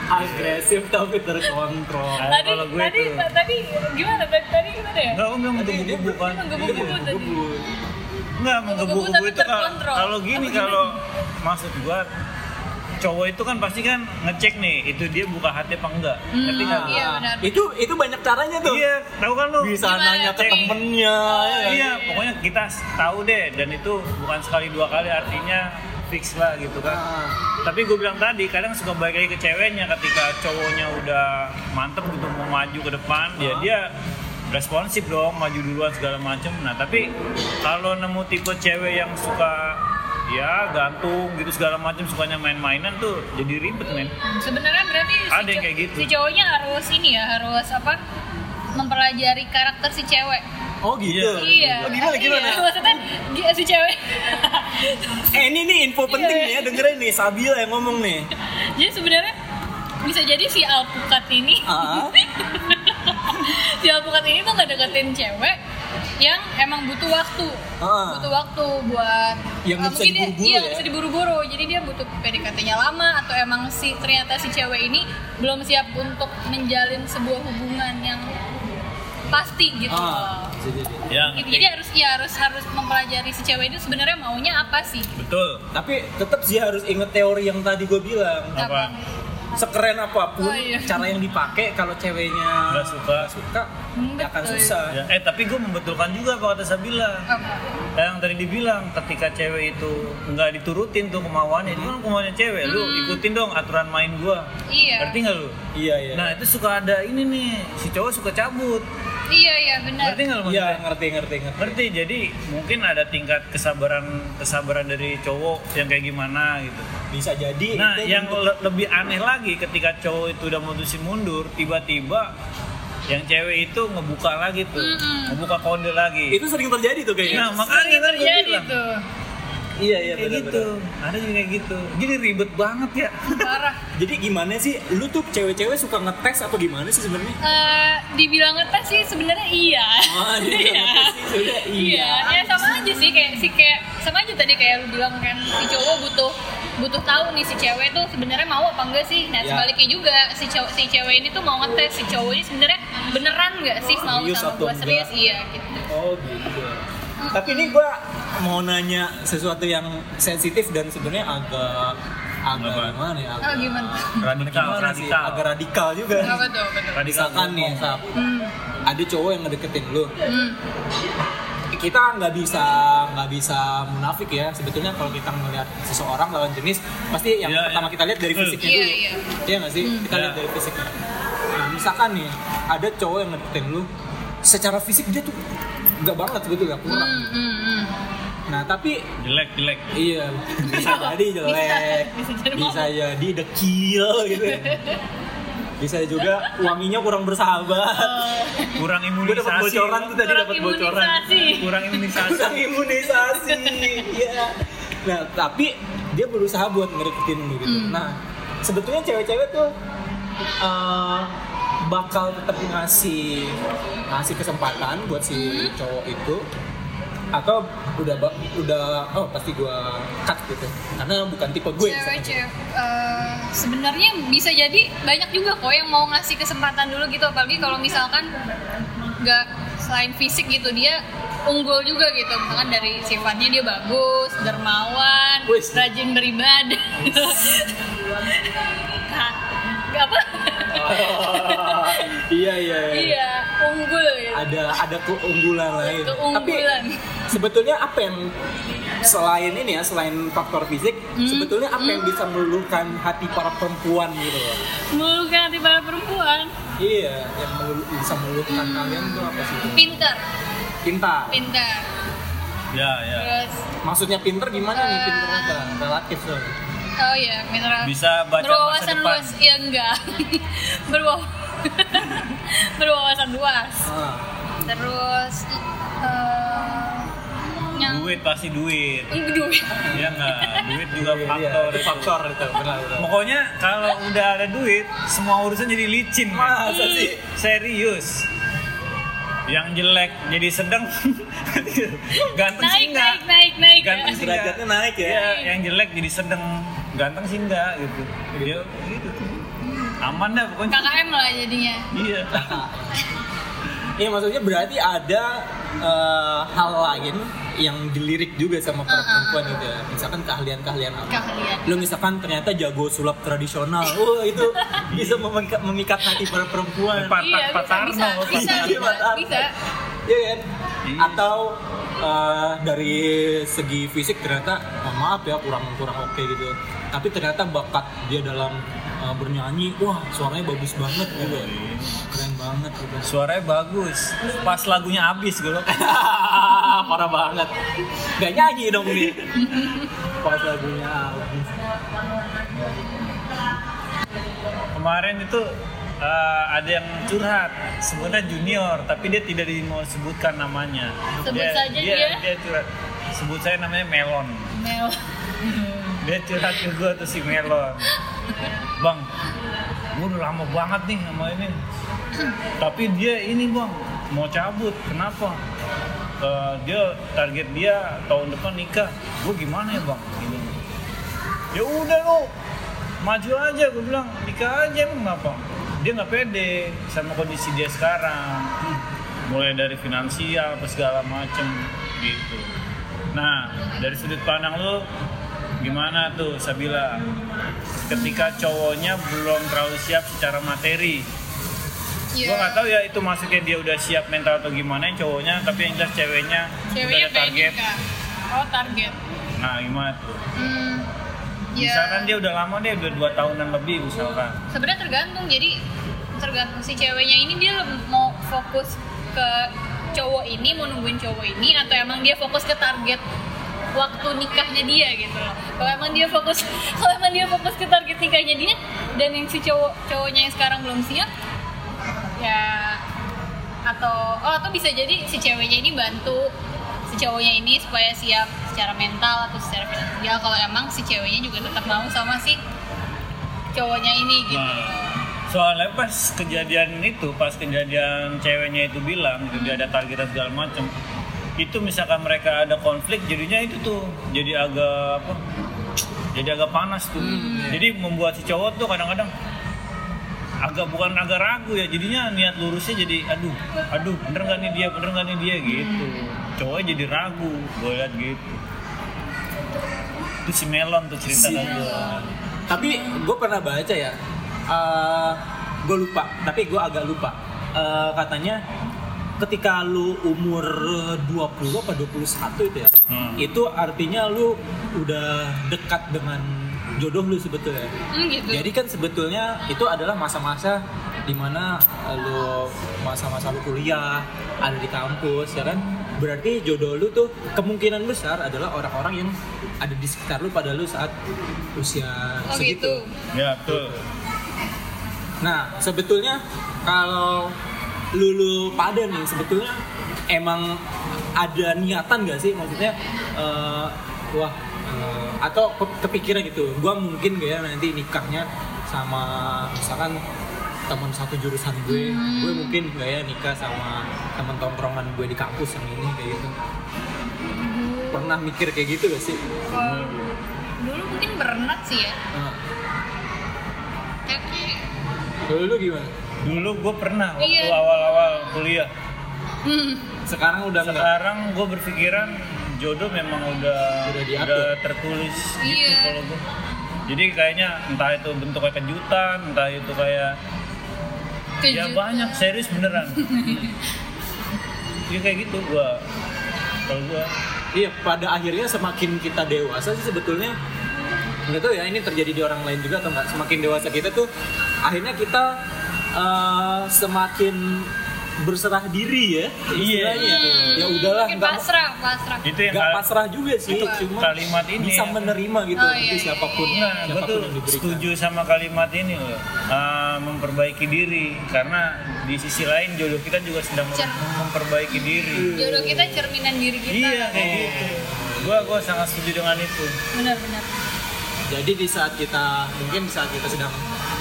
Agresif tapi terkontrol. Tadi kalau gue tadi tadi gimana tadi gimana ya? Enggak, om yang menggebu-gebu kan. Menggebu-gebu Iya, tadi. Enggak, menggebu-gebu itu kalau gini kalau maksud gua cowok itu kan pasti kan ngecek nih itu dia buka hati apa enggak. Hmm, Ngerti nggak? Iya benar. itu itu banyak caranya tuh Iya, tahu kan lu? bisa Gimana nanya ke temennya ya kan? Iya, pokoknya kita tahu deh dan itu bukan sekali dua kali artinya fix lah gitu kan. Ah. Tapi gue bilang tadi kadang suka balik lagi ke ceweknya ketika cowoknya udah mantep gitu mau maju ke depan, ya Ah. dia responsif dong maju duluan segala macem. Nah tapi kalau nemu tipe cewek yang suka ya gantung gitu segala macem sukanya main-mainan tuh jadi ribet men. Sebenarnya berarti si, Ada yang cow- kayak gitu. si cowoknya harus ini ya, harus apa? Mempelajari karakter si cewek. Oh gitu Iya. oh, gimana gimana Iya, maksudnya dia- si cewek. eh ini nih info penting Iya. nih ya dengerin nih Sabila yang ngomong nih Jadi sebenarnya bisa jadi si alpukat ini Ah. si alpukat ini tuh nggak deketin cewek yang emang butuh waktu Ah. butuh waktu buat Yang eh, bisa mungkin dia- diburu-buru iya ya? bisa diburu-buru jadi dia butuh PDKT-nya lama atau emang si ternyata si cewek ini belum siap untuk menjalin sebuah hubungan yang pasti gitu ah jadi Ya, Gitu. jadi harus ya harus harus mempelajari si cewek itu sebenarnya maunya apa sih betul. tapi tetap sih harus inget teori yang tadi gue bilang Apa? sekeren apa pun Oh, iya. cara yang dipakai kalau ceweknya Nggak suka. suka Hmm, ya akan betul. susah. Ya, eh tapi gue membetulkan juga apa kata Sabila. Apa? yang tadi dibilang ketika cewek itu nggak diturutin tuh kemauannya itu kan kemauannya cewek lu ikutin dong aturan main gua. Iya. ngerti nggak lu? Iya iya. Nah itu suka ada ini nih si cowok suka cabut. Iya iya benar. Ngerti nggak lu iya ngerti ngerti ngerti. Ngerti jadi mungkin ada tingkat kesabaran kesabaran dari cowok yang kayak gimana gitu. Bisa jadi nah itu yang le- lebih aneh lagi ketika cowok itu udah mutusin mundur tiba-tiba yang cewek itu ngebuka lagi tuh. Mm-mm. ngebuka kode lagi. Itu sering terjadi tuh kayaknya. Nah makanya kan gue terjadi bilang. tuh iya iya kayak gitu ada juga kayak gitu jadi ribet banget ya parah jadi gimana sih lu tuh cewek-cewek suka ngetes apa gimana sih sebenarnya Eh, dibilang ngetes sih sebenarnya iya. Dibilang Iya. sih sebenarnya iya. Ya sama aja sih kayak si kayak sama aja tadi kayak lu bilang kan si cowok butuh butuh tahu nih si cewek tuh sebenarnya mau apa enggak sih. Nah, Ya. sebaliknya juga si cowok si cewek ini tuh mau ngetes si cowok ini sebenarnya beneran nggak sih mau sama gua serius iya gitu. oh gitu tapi ini gua mau nanya sesuatu yang sensitif dan sebenarnya agak agak Apa? gimana ya? Oh Agak, gimana? radikal gimana sih? radikal Agak radikal juga. Apa tuh? Apa tuh? radikal Misalkan nih. Sap, Hmm. ada cowok yang ngedeketin lu. Hmm. Kita nggak bisa nggak bisa munafik ya. Sebetulnya kalau kita melihat seseorang lawan jenis, pasti yang Iya, pertama iya. kita lihat dari Betul. fisiknya Iya, dulu. iya. Iya nggak sih? Kita Iya. lihat dari fisiknya. Nah, misalkan nih, ada cowok yang ngedeketin lu, secara fisik dia tuh nggak banget sebetulnya kurang. Hmm, hmm, hmm. Nah tapi jelek jelek Iya, bisa jadi jelek, Bisa- bisa jadi bisa jadi dekil gitu. ya. Bisa juga wanginya kurang bersahabat. kurang Gue imunisasi dapat bocoran tuh tadi Kurang dapat bocoran. kurang imunisasi Kurang imunisasi. Iya. Nah, tapi dia berusaha buat ngedeketin lu gitu. Hmm. Nah, sebetulnya cewek-cewek tuh eh, bakal tetap ngasih ngasih kesempatan buat si Hmm. cowok itu atau udah udah oh pasti gua cut gitu. Karena bukan tipe gue cewek cewek eh, sebenarnya bisa jadi banyak juga kok yang mau ngasih kesempatan dulu gitu. Apalagi kalau misalkan nggak selain fisik gitu dia unggul juga gitu. Misalkan dari sifatnya dia bagus dermawan Wis. rajin beribadah. Kak, nggak apa iya iya iya. Iya unggul gitu. Ada ada keunggulan lain. Keunggulan. tapi sebetulnya apa yang selain ini ya selain faktor fisik Hmm. sebetulnya apa yang bisa meluluhkan hati para perempuan gitu? Loh meluluhkan hati para perempuan? Iya yang melulu- bisa meluluhkan Hmm. kalian tuh apa sih? Pinter pintar. Pinter ya ya. Terus? Maksudnya pinter gimana nih? Eh. pinter apa relatif tuh oh iya pinter bisa baca masa berwawasan depan. luas. Ya enggak. Berwaw berwawasan luas. Ah. terus eh yang duit pasti duit. Duit. Ya enggak? Duit juga Iya, faktor itu. Faktor itu benar benar. Pokoknya kalau udah ada duit semua urusan jadi licin men. masa sih? Serius. Yang jelek jadi sedang ganteng sih naik enggak naik naik naik ganteng sih enggak derajatnya naik ya. Iya, yang jelek jadi sedang ganteng sih enggak gitu dia gitu aman dah pokoknya KKM lah jadinya iya Iya maksudnya berarti ada eh, hal lain yang dilirik juga sama para Uh-uh. perempuan gitu ya. Misalkan keahlian-keahlian apa. keahlian Lu misalkan ternyata jago sulap tradisional. Wah, itu bisa memikat, memikat hati para perempuan. Pat- iya Pat- bisa bisa Patarno, bisa Patarno. bisa Patarno. bisa Iya kan? Iya. Atau eh, dari segi fisik ternyata oh, maaf ya kurang kurang oke gitu. Tapi ternyata bakat dia dalam eh, bernyanyi, wah suaranya bagus banget gitu. Keren banget gitu. suaranya bagus pas lagunya habis gue Parah banget. Gak nyanyi dong nih. Pas lagunya habis. kemarin itu eh, ada yang curhat sebenarnya junior tapi dia tidak mau sebutkan namanya Sebut saja dia. dia curhat sebut saya namanya Melon Mel dia curhat ke gue tuh si Melon. Bang gue udah lama banget nih sama ini. Tapi dia ini bang mau cabut. Kenapa? Eh, dia target dia tahun depan nikah. Gue gimana ya bang? Ini. Ya udah lo maju aja gue bilang. Nikah aja emang kenapa? Dia nggak pede sama kondisi dia sekarang. Mulai dari finansial apa segala macem gitu. Nah dari sudut pandang lo gimana tuh Sabila? Ketika cowoknya belum terlalu siap secara materi. Iya. Gua nggak tahu ya itu maksudnya dia udah siap mental atau gimana cowoknya tapi yang jelas ceweknya, ceweknya udah ada target. nikah oh target. Nah gimana tuh? Hmm, ya. Misalkan dia udah lama dia udah dua tahunan lebih misalkan. Sebenarnya tergantung jadi tergantung si ceweknya ini dia mau fokus ke cowok ini mau nungguin cowok ini atau emang dia fokus ke target waktu nikahnya dia gitu loh. Kalau emang dia fokus kalau emang dia fokus ke target nikahnya dia dan yang si cowok cowoknya yang sekarang belum siap ya atau oh atau bisa jadi si ceweknya ini bantu si cowoknya ini supaya siap secara mental atau secara finansial. Kalau emang si ceweknya juga tetap mau sama si cowoknya ini gitu. Nah, soalnya pas kejadian itu pas kejadian ceweknya itu bilang gitu dia ada target dan segala macem itu misalkan mereka ada konflik jadinya itu tuh jadi agak apa jadi agak panas tuh. Jadi membuat si cowok tuh kadang-kadang agak bukan agak ragu ya jadinya niat lurusnya jadi aduh aduh bener gak nih dia bener gak nih dia? Gitu. Cowoknya jadi ragu gue liat gitu. Itu si Melon tuh cerita Si gue Tapi gue pernah baca ya, gue lupa, tapi gue agak lupa. Eh, katanya ketika lu umur 20 apa 21 itu ya, Hmm. itu artinya lu udah dekat dengan jodoh lu sebetulnya. Hmm, gitu. Jadi kan sebetulnya itu adalah masa-masa di mana lu masa-masa lu kuliah, ada di kampus ya kan. Berarti jodoh lu tuh kemungkinan besar adalah orang-orang yang ada di sekitar lu pada lu saat usia oh segitu. gitu. ya tuh Nah, sebetulnya kalau lulu pada nih. Sebetulnya emang ada niatan gak sih? Maksudnya eh, wah eh, atau ke- kepikiran gitu gua mungkin gak ya nanti nikahnya sama misalkan teman satu jurusan gue Hmm. gue mungkin gak ya nikah sama teman tongkrongan gue di kampus yang ini kayak gitu. Pernah mikir kayak gitu gak sih? Kalau dulu mungkin berenat sih ya. Nah, Tapi kalau lu gimana dulu gue pernah waktu Iya. awal-awal kuliah hmm, sekarang udah enggak sekarang gue berpikiran jodoh memang udah Udah diatur. tertulis gitu Iya. kalau gue jadi kayaknya entah itu bentuknya kejutan entah itu kayak ya kejutan. banyak serius beneran ya kayak gitu gue kalau gue Iya, pada akhirnya semakin kita dewasa sih sebetulnya nggak tahu ya ini terjadi di orang lain juga atau nggak. Semakin dewasa kita tuh akhirnya kita eh, semakin berserah diri ya. Iya. istilahnya. Hmm, Ya udahlah, nggak pasrah, pasrah. itu yang pasrah juga sih, Apa? cuma kalimat ini bisa ya. menerima gitu Oh, iya, iya, siapa pun Nah, gue siapa pun yang diberikan. setuju sama kalimat ini loh, Ah, memperbaiki diri karena di sisi lain jodoh kita juga sedang Cer- memperbaiki diri. Jodoh kita cerminan diri kita. Iya kayak gitu. Gua gua sangat setuju dengan itu. Benar-benar. Jadi di saat kita mungkin di saat kita sedang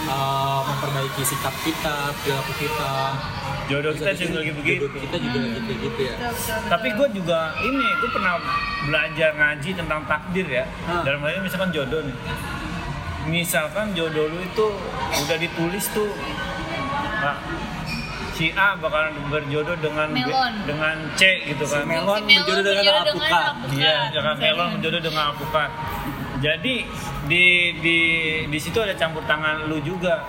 eh, memperbaiki sikap kita, perilaku kita, Jodoh kita juga lagi jodoh begitu. Kita juga lagi kayak gitu ya. Tapi gue juga ini, gue pernah belajar ngaji tentang takdir ya. Ah. Dalam hal ini misalkan jodoh nih. Misalkan jodoh lu itu udah ditulis tuh, ah, si A bakalan berjodoh dengan B- Melon. dengan C gitu Si kan. Melon Si berjodoh dengan alpukat. Iya, jangan melon menjodoh dengan alpukat. Jadi di di di situ ada campur tangan lu juga.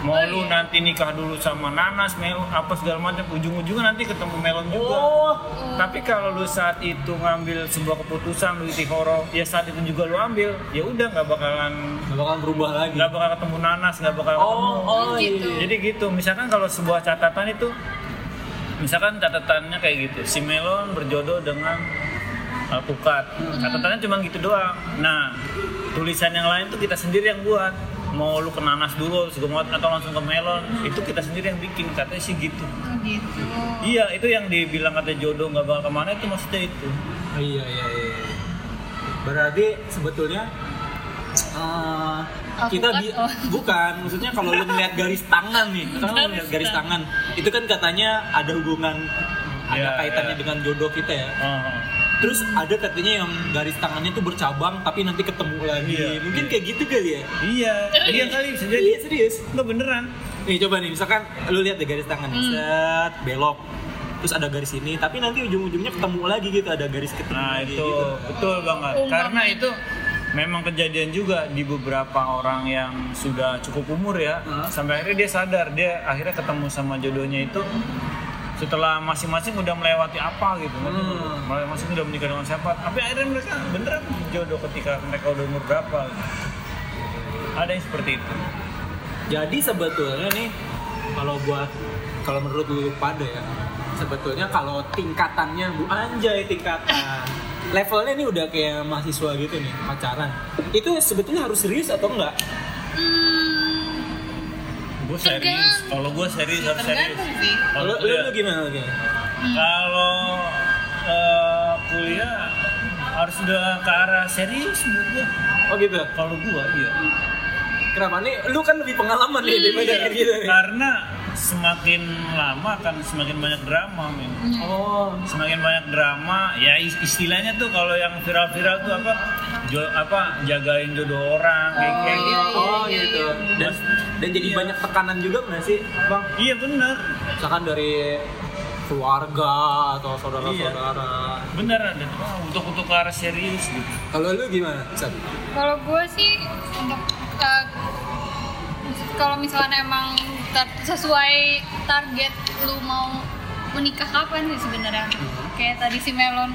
Mau Oh, lu iya. nanti nikah dulu sama nanas, melon apa segala macam, ujung-ujungnya nanti ketemu melon juga. Oh, Tapi kalau lu saat itu ngambil sebuah keputusan lu itihoro, ya saat itu juga lu ambil, ya udah nggak bakalan nggak bakal berubah lagi. nggak bakal ketemu nanas, nggak bakal ketemu. Oh, oh Gitu. iya. Jadi gitu, misalkan kalau sebuah catatan itu misalkan catatannya kayak gitu, si melon berjodoh dengan alpukat. Catatannya cuma gitu doang. Nah, tulisan yang lain tuh kita sendiri yang buat. Mau lu ke nanas dulu macam, atau langsung ke melon, itu kita sendiri yang bikin. Katanya sih gitu. Oh, gitu. Iya, itu yang dibilang kata jodoh nggak bakal ke mana itu maksudnya itu. Oh, iya iya iya. Berarti sebetulnya eh, kita bi- Alpukat, oh. bukan maksudnya kalau lu ngeliat garis tangan nih, kalau lu ngeliat garis tangan, itu kan katanya ada hubungan ada Iya, kaitannya iya. dengan jodoh kita ya. Oh. Terus ada katanya yang garis tangannya tuh bercabang tapi nanti ketemu lagi. Iya, Mungkin iya. kayak gitu kali ya. Iya, iya kali bisa jadi. Iya serius. Nggak beneran. Nih coba nih, misalkan lu lihat deh garis tangan Hmm. set belok. Terus ada garis ini, tapi nanti ujung-ujungnya ketemu lagi gitu, ada garis ketemu Nah lagi itu gitu. betul banget. Ungkap Karena itu memang kejadian juga di beberapa orang yang sudah cukup umur ya. Hah? Sampai akhirnya dia sadar dia akhirnya ketemu sama jodohnya itu setelah masing-masing udah melewati apa gitu. Hmm. Masing-masing udah menikah dengan siapa. Tapi akhirnya mereka beneran jodoh ketika mereka udah umur berapa. gitu. Ada yang seperti itu. Jadi sebetulnya nih kalau buat kalau menurut lu pada ya, sebetulnya kalau tingkatannya bu anjay tingkatan levelnya nih udah kayak mahasiswa gitu nih pacaran itu sebetulnya harus serius atau enggak Hmm, Gue serius. Kalau gue serius harus serius. Kalau lu, lu, gimana lu gimana Kalau eh, kuliah harus udah ke arah serius menurut gua. oh gitu Kalau gua iya. kenapa nih lu kan lebih pengalaman nih daripada kayak gitu nih Karena semakin lama akan semakin banyak drama, men. oh Semakin banyak drama, ya is- istilahnya tuh kalau yang viral-viral tuh apa? Jo, apa jagain jodoh orang kayak, kayak Oh, gitu. oh iya, gitu iya. dan dan jadi Iya. banyak tekanan juga nggak sih bang Iya benar. misalkan dari keluarga atau saudara-saudara. bener ada oh, untuk untuk ke arah serius gitu Kalau lu gimana? Sat? Kalau gue sih untuk uh, kalau misalnya emang tar- sesuai target lu mau menikah kapan sih sebenarnya? Kayak tadi si Melon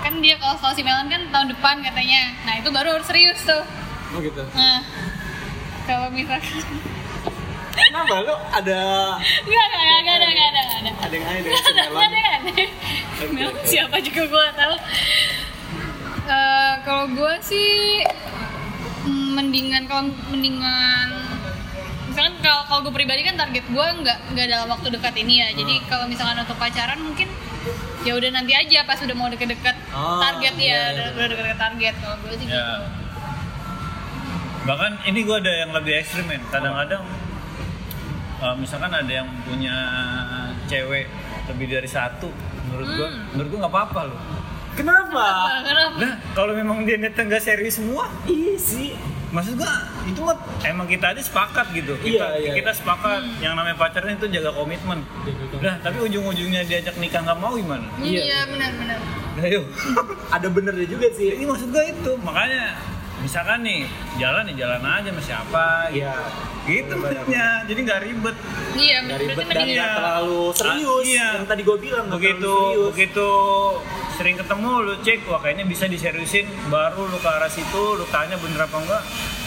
kan dia kalau kalau si Melon kan tahun depan katanya. Nah itu baru harus serius tuh. Oh gitu. Nah kalau misalkan Kenapa lu ada Enggak, enggak, enggak, enggak ada, enggak ada, enggak ada. ada yang aneh dengan si Enggak ada, Melon? enggak ada. Melon siapa juga gue gak tahu. Eh, kalau gue sih mm, mendingan kalau mendingan misalkan kalau kalau gue pribadi kan target gue nggak nggak dalam waktu dekat ini ya jadi Hmm. kalau misalkan untuk pacaran mungkin ya udah nanti aja pas udah mau deket-deket Oh, target iya, ya iya, udah, iya. udah deket-deket target kalau gue sih ya gitu bahkan ini gue ada yang lebih ekstrim men kadang-kadang uh, misalkan ada yang punya cewek lebih dari satu menurut gue Hmm. menurut gue nggak apa-apa loh Kenapa? Kenapa nah kalau memang dia niatnya nggak serius semua Iya sih. Maksud gua itu mah emang kita aja sepakat gitu kita Iya, iya. kita sepakat yang namanya pacaran itu jaga komitmen nah tapi ujung-ujungnya diajak nikah nggak mau gimana Iya. iya benar-benar ayo Ada benernya juga sih. ini maksud gua itu makanya misalkan nih jalan nih jalan aja sama siapa gitu, Iya. gitu maksudnya jadi nggak ribet iya Dari berarti bet dan mendingan nggak Iya. terlalu serius. Ah, iya. Yang tadi gue bilang begitu serius. begitu sering ketemu lu cek wah kayaknya bisa diseriusin. Baru lu ke arah situ lu tanya bener apa enggak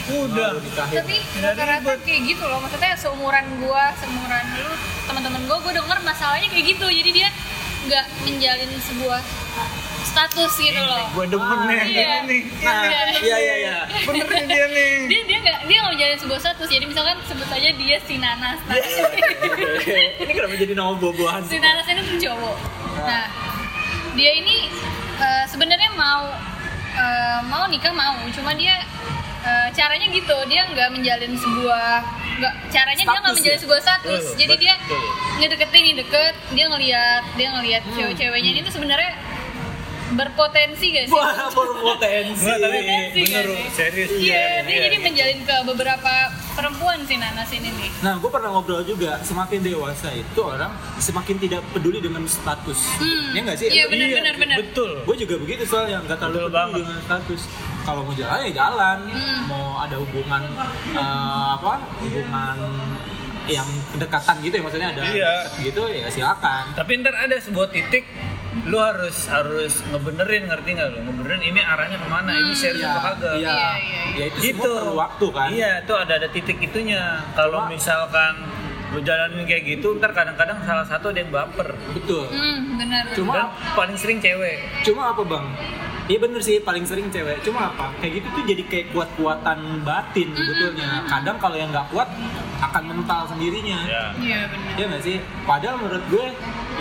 udah. Nikahin. tapi rata-rata kayak gitu loh. Maksudnya seumuran gua seumuran lu teman-teman gua gua denger masalahnya kayak gitu. Jadi dia nggak menjalin sebuah status gitu loh. Gue demen nih yang Iya. ini nih. Nah, Iya. iya iya. Iya. bener nih dia nih. Dia dia nggak dia nggak menjalin sebuah status. Jadi misalkan sebut aja dia si Nanas. Ini kenapa jadi nama buah-buahan? si Nanas ini tuh cowok. Nah dia ini eh, sebenarnya mau eh, mau nikah mau cuma dia eh, caranya gitu dia nggak menjalin sebuah nggak caranya dia nggak Status menjalin ya? sebuah status Betul, jadi dia betul. ngedeketin ini deket dia ngelihat dia ngelihat Hmm. cewek-ceweknya ini tuh sebenarnya berpotensi gak sih Wah, berpotensi. Enggak, tapi bener gak sih? serius Iya, dia iya, jadi iya. menjalin ke beberapa perempuan sih Nanas ini nih. Nah, gue pernah ngobrol juga, semakin dewasa itu orang semakin tidak peduli dengan status. Hmm. Iya nggak sih? Iya, benar, benar, benar. betul Gue juga begitu soalnya, nggak terlalu Betul peduli banget. dengan status. Kalau mau jalan ya jalan, Hmm. mau ada hubungan eh, apa? Hubungan yang kedekatan gitu ya maksudnya ada Iya. gitu ya silakan. tapi ntar ada sebuah titik lu harus harus ngebenerin ngerti nggak lu ngebenerin ini arahnya ke mana ini serius Iya, apa kagak iya. Iya, iya, Ya itu gitu semua perlu waktu kan. iya itu ada ada titik itunya kalau misalkan lu jalanin kayak gitu ntar kadang-kadang salah satu ada yang baper Betul. Hmm, benar. Cuma- dan paling sering cewek Cuma apa bang? Iya bener sih paling sering cewek. Cuma apa? Kayak gitu tuh jadi kayak kuat-kuatan batin sebetulnya. Kadang kalau yang nggak kuat akan mental sendirinya. ya Iya, benar. Iya nggak sih? Padahal menurut gue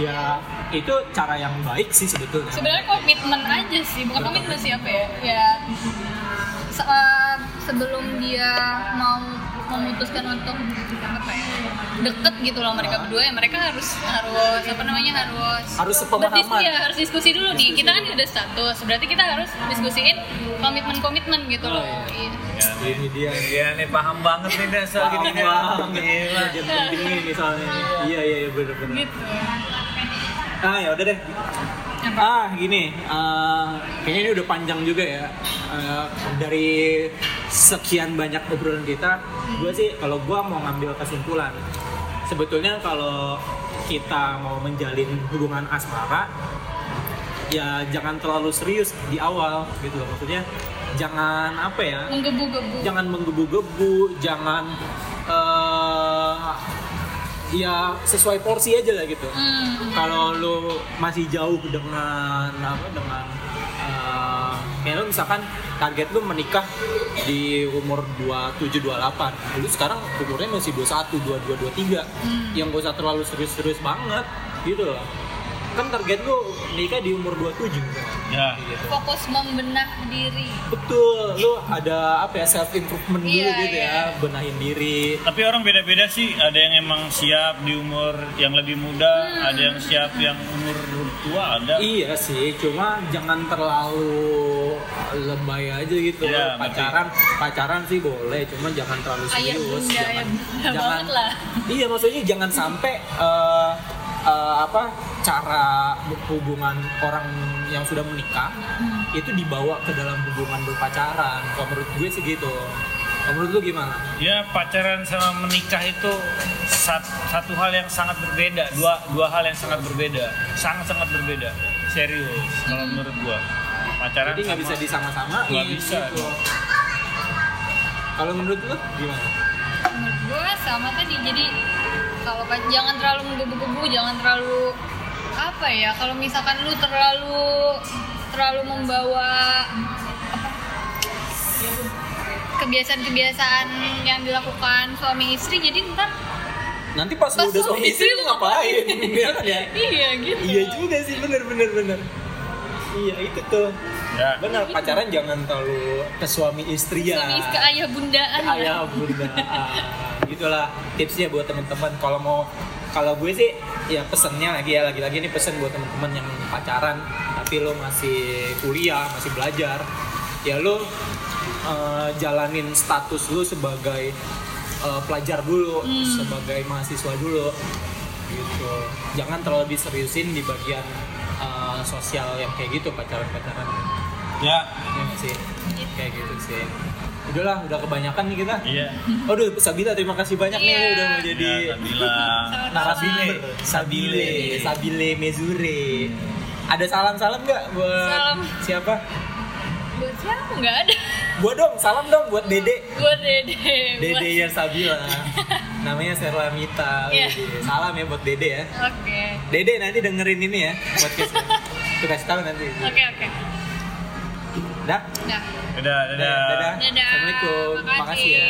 ya itu cara yang baik sih sebetulnya. Sebenarnya komitmen aja sih, bukan komitmen sih apa ya? Ya se- eh, sebelum dia mau memutuskan untuk apa ya deket gitu loh mereka berdua ya mereka harus harus apa namanya harus Harus sepemahaman. berdiskusi ya harus diskusi dulu nih kita kan udah status berarti kita harus diskusiin komitmen komitmen gitu loh Oh, Iya. Ya, Ini dia. Iya nih paham banget nih dah soal Paham gini nih. banget. Gila. Ini Yang penting nih soalnya. Iya iya iya bener-bener. gitu Ah ya udah deh. Apa? Ah gini, eh, kayaknya ini udah panjang juga ya. Eh, dari sekian banyak obrolan kita, gue sih kalau gue mau ngambil kesimpulan, sebetulnya kalau kita mau menjalin hubungan asmara, ya jangan terlalu serius di awal gitu loh. Maksudnya jangan apa ya? menggebu-gebu jangan menggebu-gebu, jangan eh ya sesuai porsi aja lah gitu. Hmm. Kalau lu masih jauh dengan apa dengan eh kayak lu misalkan target lu menikah di umur 27 28. Lu sekarang umurnya masih 21, 22, 23. Yang gak usah terlalu serius-serius banget gitu loh. Kan target lu nikah di umur 27 kan. Ya. Gitu. fokus membenah diri Betul, lu ada apa ya self improvement dulu Iya, gitu iya. ya, benahin diri. Tapi orang beda-beda sih. Ada yang emang siap di umur yang lebih muda, Hmm. ada yang siap yang umur tua, ada. Iya sih, cuma jangan terlalu lebay aja gitu. Iya, pacaran, pacaran sih boleh, cuma jangan terlalu Ayah serius. bunda, jangan, ayah bunda jangan, banget lah. Iya, maksudnya jangan sampai eh, eh, apa cara hubungan orang yang sudah menikah Hmm. itu dibawa ke dalam hubungan berpacaran. Kalau menurut gue sih gitu. Kalau menurut lu gimana? Ya pacaran sama menikah itu sat- satu hal yang sangat berbeda, dua dua hal yang sangat berbeda, sangat sangat berbeda, serius kalau menurut gua. Pacaran Jadi nggak bisa disama-sama. Nggak bisa. Kalau menurut lu gimana? menurut gue sama tadi jadi kalau pa- jangan terlalu menggebu-gebu jangan terlalu apa ya kalau misalkan lu terlalu terlalu membawa apa, kebiasaan-kebiasaan yang dilakukan suami istri jadi ntar Nanti pas, Pas lu udah suami istri lu ngapain? Iya kan ya? iya gitu Iya juga sih, bener bener bener. Iya itu tuh. Ya. Bener pacaran jangan terlalu ke suami istri ya. suami istri ke ayah bundaan Ke ayah bunda. Ah, Gitulah tipsnya buat teman-teman. Kalau mau kalau gue sih ya pesennya lagi ya lagi-lagi ini pesen buat teman-teman yang pacaran tapi lo masih kuliah masih belajar ya lo eh, jalanin status lo sebagai eh, pelajar dulu sebagai mahasiswa dulu gitu. Jangan terlalu diseriusin di bagian eh, sosial yang kayak gitu pacaran-pacaran. Ya, ya sih? Kayak gitu sih udahlah udah kebanyakan nih kita iya. Aduh, Sabila terima kasih banyak nih Iya. udah mau jadi Ya, bilang. narasumber. Sabile, Sabile Mezure. Ada salam-salam nggak buat Salam. siapa? buat siapa nggak ada Buat dong, salam dong buat Dede. buat dede Dede buat... yang Sabila. Namanya Serlamita. Iya. Widih. Salam ya buat Dede ya. oke Dede nanti dengerin ini ya podcast. Tuh kasih tahu nanti. oke oke Dah. Dah. Dadah, dadah. Dadah. Dadah. Assalamualaikum. Makasih. Makasih ya.